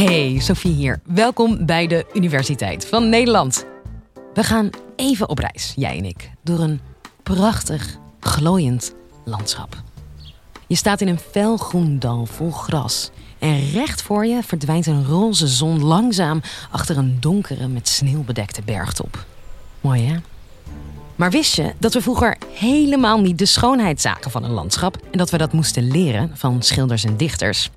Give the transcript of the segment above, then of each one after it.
Hey, Sophie hier. Welkom bij de Universiteit van Nederland. We gaan even op reis, jij en ik, door een prachtig, glooiend landschap. Je staat in een felgroen dal vol gras. En recht voor je verdwijnt een roze zon langzaam achter een donkere met sneeuw bedekte bergtop. Mooi hè? Maar wist je dat we vroeger helemaal niet de schoonheid zagen van een landschap en dat we dat moesten leren van schilders en dichters?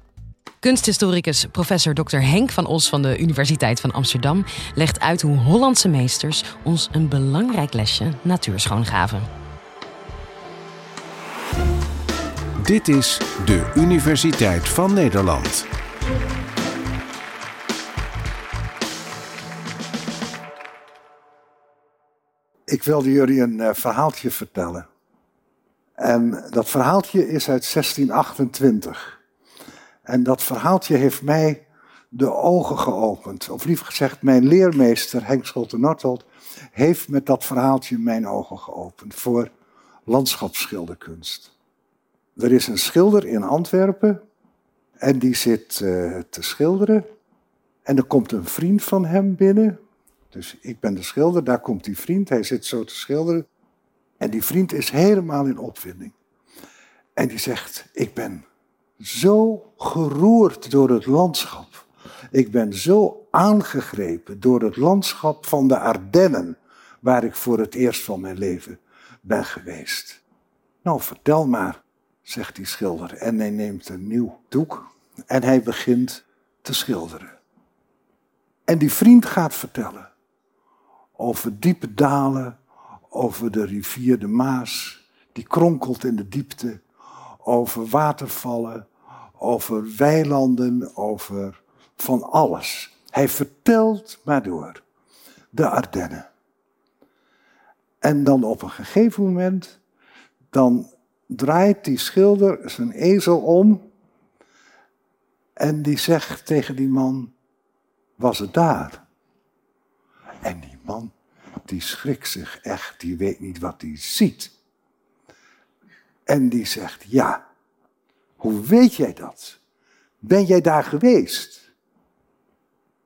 Kunsthistoricus professor Dr. Henk van Os van de Universiteit van Amsterdam legt uit hoe Hollandse meesters ons een belangrijk lesje natuurschoon gaven. Dit is de Universiteit van Nederland. Ik wilde jullie een uh, verhaaltje vertellen. En dat verhaaltje is uit 1628. En dat verhaaltje heeft mij de ogen geopend. Of liever gezegd, mijn leermeester Henk Schulte-Nortold heeft met dat verhaaltje mijn ogen geopend voor landschapsschilderkunst. Er is een schilder in Antwerpen en die zit uh, te schilderen. En er komt een vriend van hem binnen. Dus ik ben de schilder, daar komt die vriend, hij zit zo te schilderen. En die vriend is helemaal in opwinding. En die zegt, ik ben zo geroerd door het landschap. Ik ben zo aangegrepen door het landschap van de Ardennen, waar ik voor het eerst van mijn leven ben geweest. Nou, vertel maar, zegt die schilder. En hij neemt een nieuw doek en hij begint te schilderen. En die vriend gaat vertellen over diepe dalen, over de rivier de Maas, die kronkelt in de diepte, over watervallen, over weilanden, over van alles. Hij vertelt maar door. De Ardennen. En dan op een gegeven moment, dan draait die schilder zijn ezel om en die zegt tegen die man, was het daar? En die man, die schrikt zich echt, die weet niet wat hij ziet. En die zegt, ja, hoe weet jij dat? Ben jij daar geweest?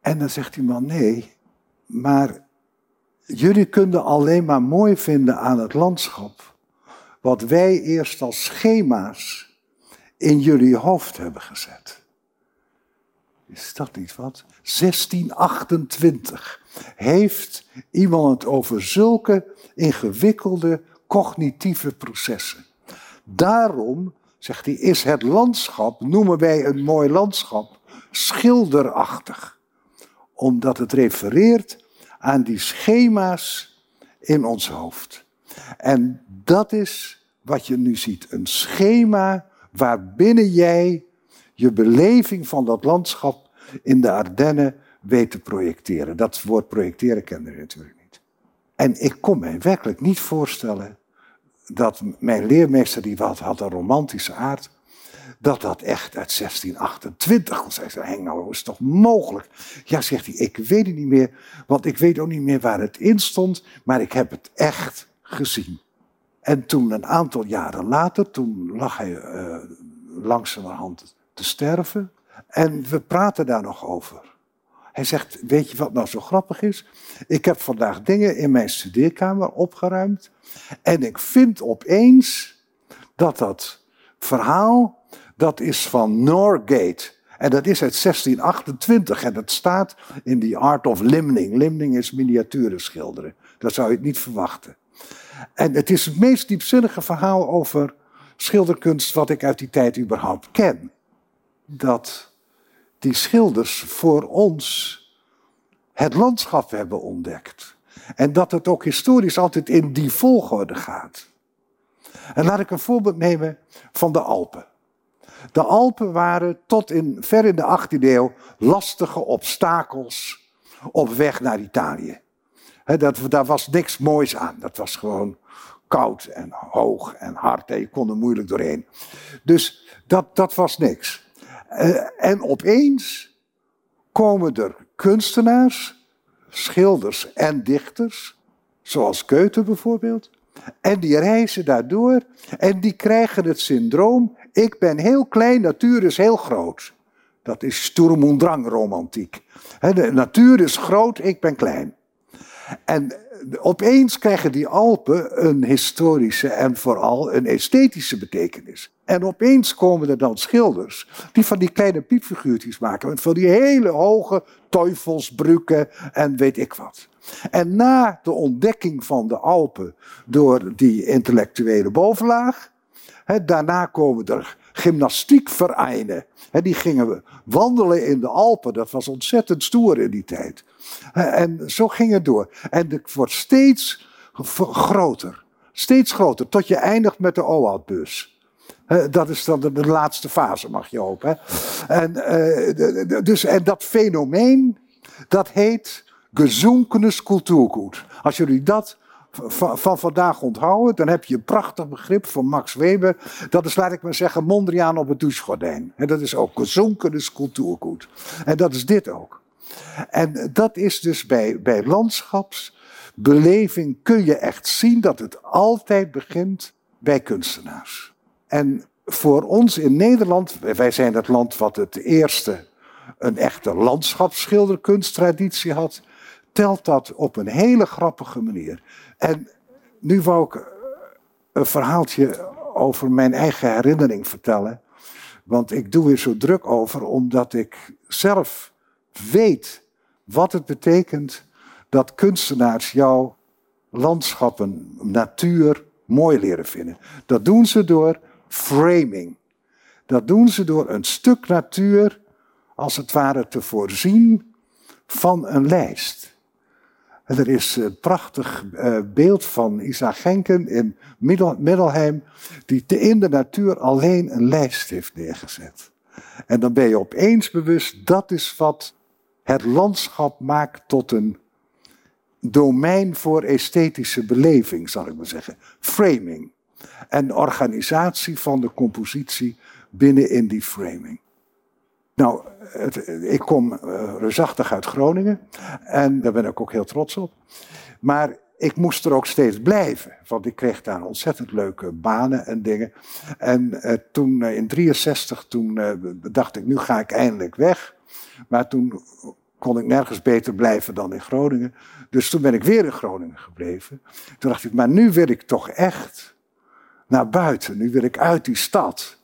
En dan zegt die man, nee, maar jullie kunnen alleen maar mooi vinden aan het landschap wat wij eerst als schema's in jullie hoofd hebben gezet. Is dat niet wat? 1628 heeft iemand het over zulke ingewikkelde cognitieve processen. Daarom zegt hij, is het landschap, noemen wij een mooi landschap, schilderachtig. Omdat het refereert aan die schema's in ons hoofd. En dat is wat je nu ziet, een schema waarbinnen jij je beleving van dat landschap in de Ardennen weet te projecteren. Dat woord projecteren kende je natuurlijk niet. En ik kon me werkelijk niet voorstellen dat mijn leermeester, die had, een romantische aard, dat dat echt uit 1628 was. Hij zei, Henk, nou is toch mogelijk? Ja, zegt hij, ik weet het niet meer, want ik weet ook niet meer waar het in stond, maar ik heb het echt gezien. En toen een aantal jaren later, toen lag hij uh, langzamerhand te sterven. En we praten daar nog over. Hij zegt, weet je wat nou zo grappig is? Ik heb vandaag dingen in mijn studeerkamer opgeruimd. En ik vind opeens dat dat verhaal, dat is van Norgate. En dat is uit 1628 en dat staat in The Art of Limning. Limning is miniaturen schilderen. Dat zou je het niet verwachten. En het is het meest diepzinnige verhaal over schilderkunst wat ik uit die tijd überhaupt ken. Dat die schilders voor ons het landschap hebben ontdekt. En dat het ook historisch altijd in die volgorde gaat. En laat ik een voorbeeld nemen van de Alpen. De Alpen waren tot in, ver in de 18e eeuw lastige obstakels op weg naar Italië. dat, daar was niks moois aan. Dat was gewoon koud en hoog en hard en je kon er moeilijk doorheen. Dus dat, dat was niks. Uh, en opeens komen er kunstenaars, schilders en dichters, zoals Goethe bijvoorbeeld, en die reizen daardoor en die krijgen het syndroom, ik ben heel klein, natuur is heel groot. Dat is Sturm und romantiek. de natuur is groot, ik ben klein. En opeens krijgen die Alpen een historische en vooral een esthetische betekenis. En opeens komen er dan schilders die van die kleine piepfiguurtjes maken. Van die hele hoge teufelsbrukken en weet ik wat. En na de ontdekking van de Alpen door die intellectuele bovenlaag, daarna komen er gymnastiekvereinen. die gingen wandelen in de Alpen. Dat was ontzettend stoer in die tijd. En zo ging het door. En het wordt steeds groter. Steeds groter. Tot je eindigt met de OAT-bus. Dat is dan de, laatste fase, mag je hopen. En, uh, dus, en dat fenomeen, dat heet gezonkenes cultuurgoed. Als jullie dat van, van, vandaag onthouden, dan heb je een prachtig begrip van Max Weber. Dat is, laat ik maar zeggen, Mondriaan op het douchegordijn. En dat is ook gezonkenes cultuurgoed. En dat is dit ook. En dat is dus bij, bij landschapsbeleving kun je echt zien dat het altijd begint bij kunstenaars. En voor ons in Nederland, wij zijn het land wat het eerste een echte landschapsschilderkunsttraditie had, telt dat op een hele grappige manier. En nu wou ik een verhaaltje over mijn eigen herinnering vertellen. Want ik doe er zo druk over, omdat ik zelf weet wat het betekent dat kunstenaars jouw landschappen, natuur mooi leren vinden. Dat doen ze door framing. Dat doen ze door een stuk natuur als het ware te voorzien van een lijst. Er is een prachtig eh, beeld van Isaac Genken in Middelheim, die in de natuur alleen een lijst heeft neergezet. En dan ben je opeens bewust, dat is wat het landschap maakt tot een domein voor esthetische beleving, zal ik maar zeggen. Framing. En organisatie van de compositie binnen in die framing. Nou, het, ik kom uh, reusachtig uit Groningen en daar ben ik ook heel trots op. Maar ik moest er ook steeds blijven, want ik kreeg daar ontzettend leuke banen en dingen. En uh, toen uh, in 63, toen dacht ik, nu ga ik eindelijk weg. Maar toen kon ik nergens beter blijven dan in Groningen. Dus toen ben ik weer in Groningen gebleven. Toen dacht ik, maar nu wil ik toch echt naar buiten. Nu wil ik uit die stad.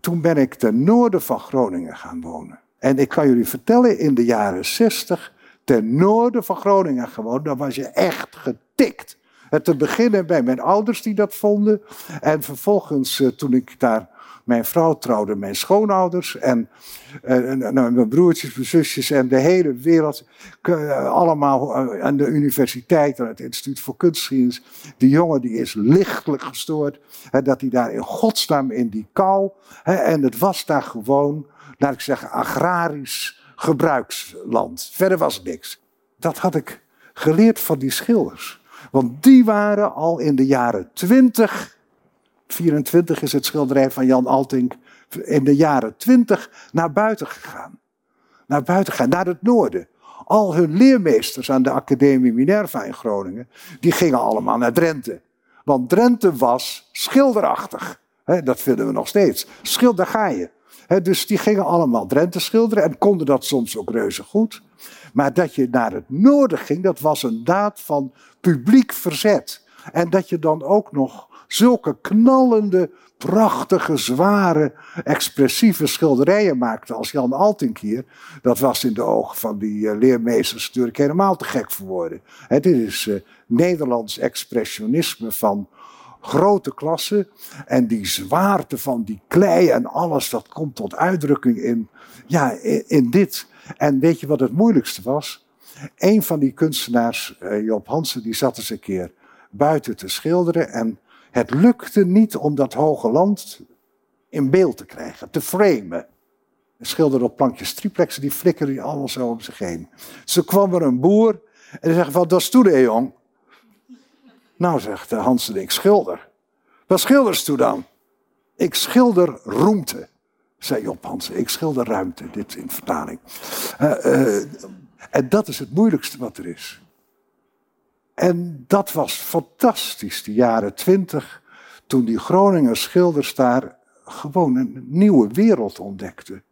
Toen ben ik ten noorden van Groningen gaan wonen. En ik kan jullie vertellen, in de jaren 60, ten noorden van Groningen gewoond, dan was je echt getikt. En te beginnen bij mijn ouders die dat vonden. En vervolgens, eh, toen ik daar mijn vrouw trouwde mijn schoonouders en, en, mijn broertjes, mijn zusjes en de hele wereld. Allemaal aan de universiteit, aan het Instituut voor Kunstgeschiedenis. Die jongen die is lichtelijk gestoord. Hè, dat hij daar in godsnaam in die kou. Hè, en het was daar gewoon, laat ik zeggen, agrarisch gebruiksland. Verder was niks. Dat had ik geleerd van die schilders. Want die waren al in de jaren twintig 24 is het schilderij van Jan Altink in de jaren 20 naar buiten gegaan. Naar buiten gegaan, naar het noorden. Al hun leermeesters aan de Academie Minerva in Groningen, die gingen allemaal naar Drenthe. Want Drenthe was schilderachtig. dat vinden we nog steeds. Schilder ga je. dus die gingen allemaal Drenthe schilderen en konden dat soms ook reuze goed. Maar dat je naar het noorden ging, dat was een daad van publiek verzet. En dat je dan ook nog zulke knallende, prachtige, zware, expressieve schilderijen maakte als Jan Altink hier. Dat was in de ogen van die uh, leermeesters natuurlijk helemaal te gek voor woorden. dit is uh, Nederlands expressionisme van grote klasse. En die zwaarte van die klei en alles, dat komt tot uitdrukking in, ja, in, dit. En weet je wat het moeilijkste was? Een van die kunstenaars, uh, Job Hansen, die zat eens een keer buiten te schilderen. En het lukte niet om dat hoge land in beeld te krijgen, te framen. Een schilder op plankjes triplexen, die flikkerde allemaal zo om zich heen. Ze kwam er een boer en die zegt, wat dat doe jong? Nou, zegt Hans ik schilder. Wat schilders toe dan? Ik schilder roemte, zei Job Hansen. Ik schilder ruimte, dit in vertaling. Uh, uh, en dat is het moeilijkste wat er is. En dat was fantastisch, de jaren twintig, toen die Groninger schilders daar gewoon een nieuwe wereld ontdekten.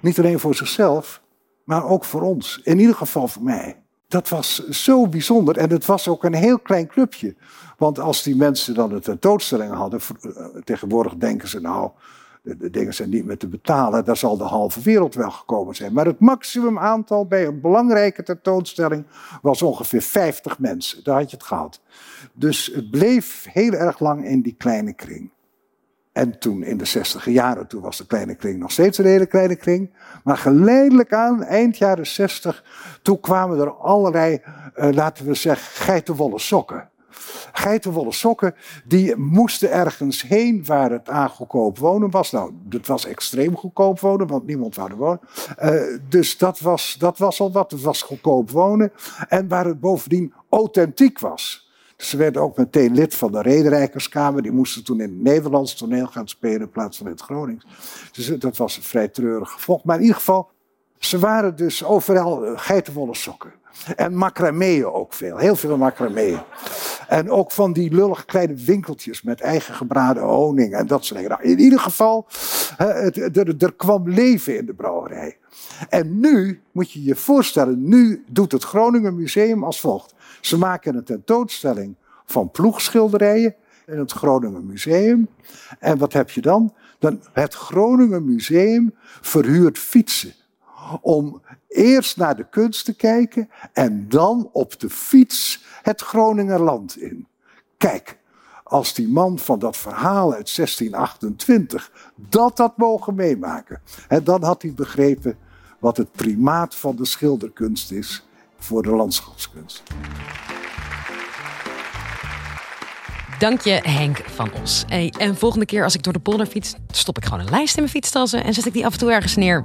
Niet alleen voor zichzelf, maar ook voor ons. In ieder geval voor mij. Dat was zo bijzonder en het was ook een heel klein clubje. Want als die mensen dan een tentoonstelling hadden, eh, tegenwoordig denken ze nou, de, dingen zijn niet meer te betalen, daar zal de halve wereld wel gekomen zijn. Maar het maximum aantal bij een belangrijke tentoonstelling was ongeveer 50 mensen. Daar had je het gehad. Dus het bleef heel erg lang in die kleine kring. En toen in de zestiger jaren, toen was de kleine kring nog steeds een hele kleine kring. Maar geleidelijk aan, eind jaren zestig, toen kwamen er allerlei, uh, laten we zeggen, geitenwolle sokken. Geitenwolle sokken, die moesten ergens heen waar het aan goedkoop wonen was. Nou, het was extreem goedkoop wonen, want niemand wou er wonen. Uh, dus dat was, dat was al wat, het was goedkoop wonen. En waar het bovendien authentiek was. Ze werden ook meteen lid van de Rederijkerskamer. Die moesten toen in het Nederlands toneel gaan spelen in plaats van in het Gronings. Dus dat was een vrij treurig gevolg. Maar in ieder geval, ze waren dus overal eh, geitenwolle sokken. En macrameeën ook veel. Heel veel macrameeën. En ook van die lullige kleine winkeltjes met eigen gebraden honing en dat soort dingen. Nou, in ieder geval, er kwam leven in de brouwerij. En nu, moet je je voorstellen, nu doet het Groningen Museum als volgt. Ze maken een tentoonstelling van ploegschilderijen in het Groningen Museum. En wat heb je dan? dan het Groningen Museum verhuurt fietsen. Om eerst naar de kunst te kijken en dan op de fiets het Groningerland in. Kijk, als die man van dat verhaal uit 1628 dat had mogen meemaken, en dan had hij begrepen wat het primaat van de schilderkunst is voor de landschapskunst. Dank je, Henk van Os. Hey, en volgende keer als ik door de polder fiets, stop ik gewoon een lijst in mijn fietstassen en zet ik die af en toe ergens neer.